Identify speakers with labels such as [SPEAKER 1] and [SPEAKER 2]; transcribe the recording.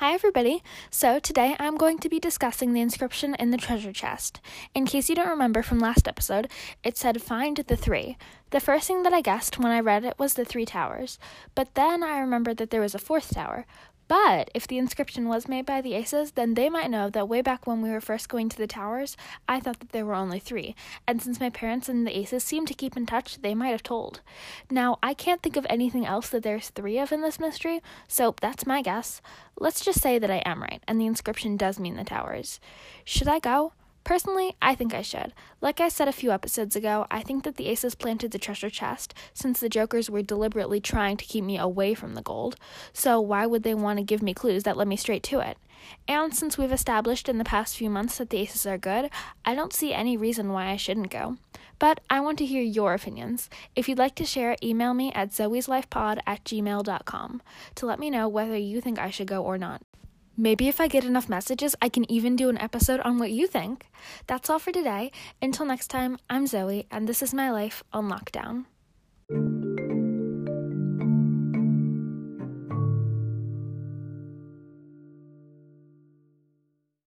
[SPEAKER 1] Hi, everybody. So, today I'm going to be discussing the inscription in the treasure chest. In case you don't remember from last episode, it said, Find the three. The first thing that I guessed when I read it was the three towers, but then I remembered that there was a fourth tower. But if the inscription was made by the Aces, then they might know that way back when we were first going to the towers, I thought that there were only three. And since my parents and the Aces seem to keep in touch, they might have told. Now, I can't think of anything else that there's three of in this mystery, so that's my guess. Let's just say that I am right, and the inscription does mean the towers. Should I go? Personally, I think I should. Like I said a few episodes ago, I think that the aces planted the treasure chest since the jokers were deliberately trying to keep me away from the gold. So why would they want to give me clues that led me straight to it? And since we've established in the past few months that the aces are good, I don't see any reason why I shouldn't go. But I want to hear your opinions. If you'd like to share, email me at zoeslifepod at gmail.com to let me know whether you think I should go or not. Maybe if I get enough messages, I can even do an episode on what you think. That's all for today. Until next time, I'm Zoe, and this is my life on lockdown.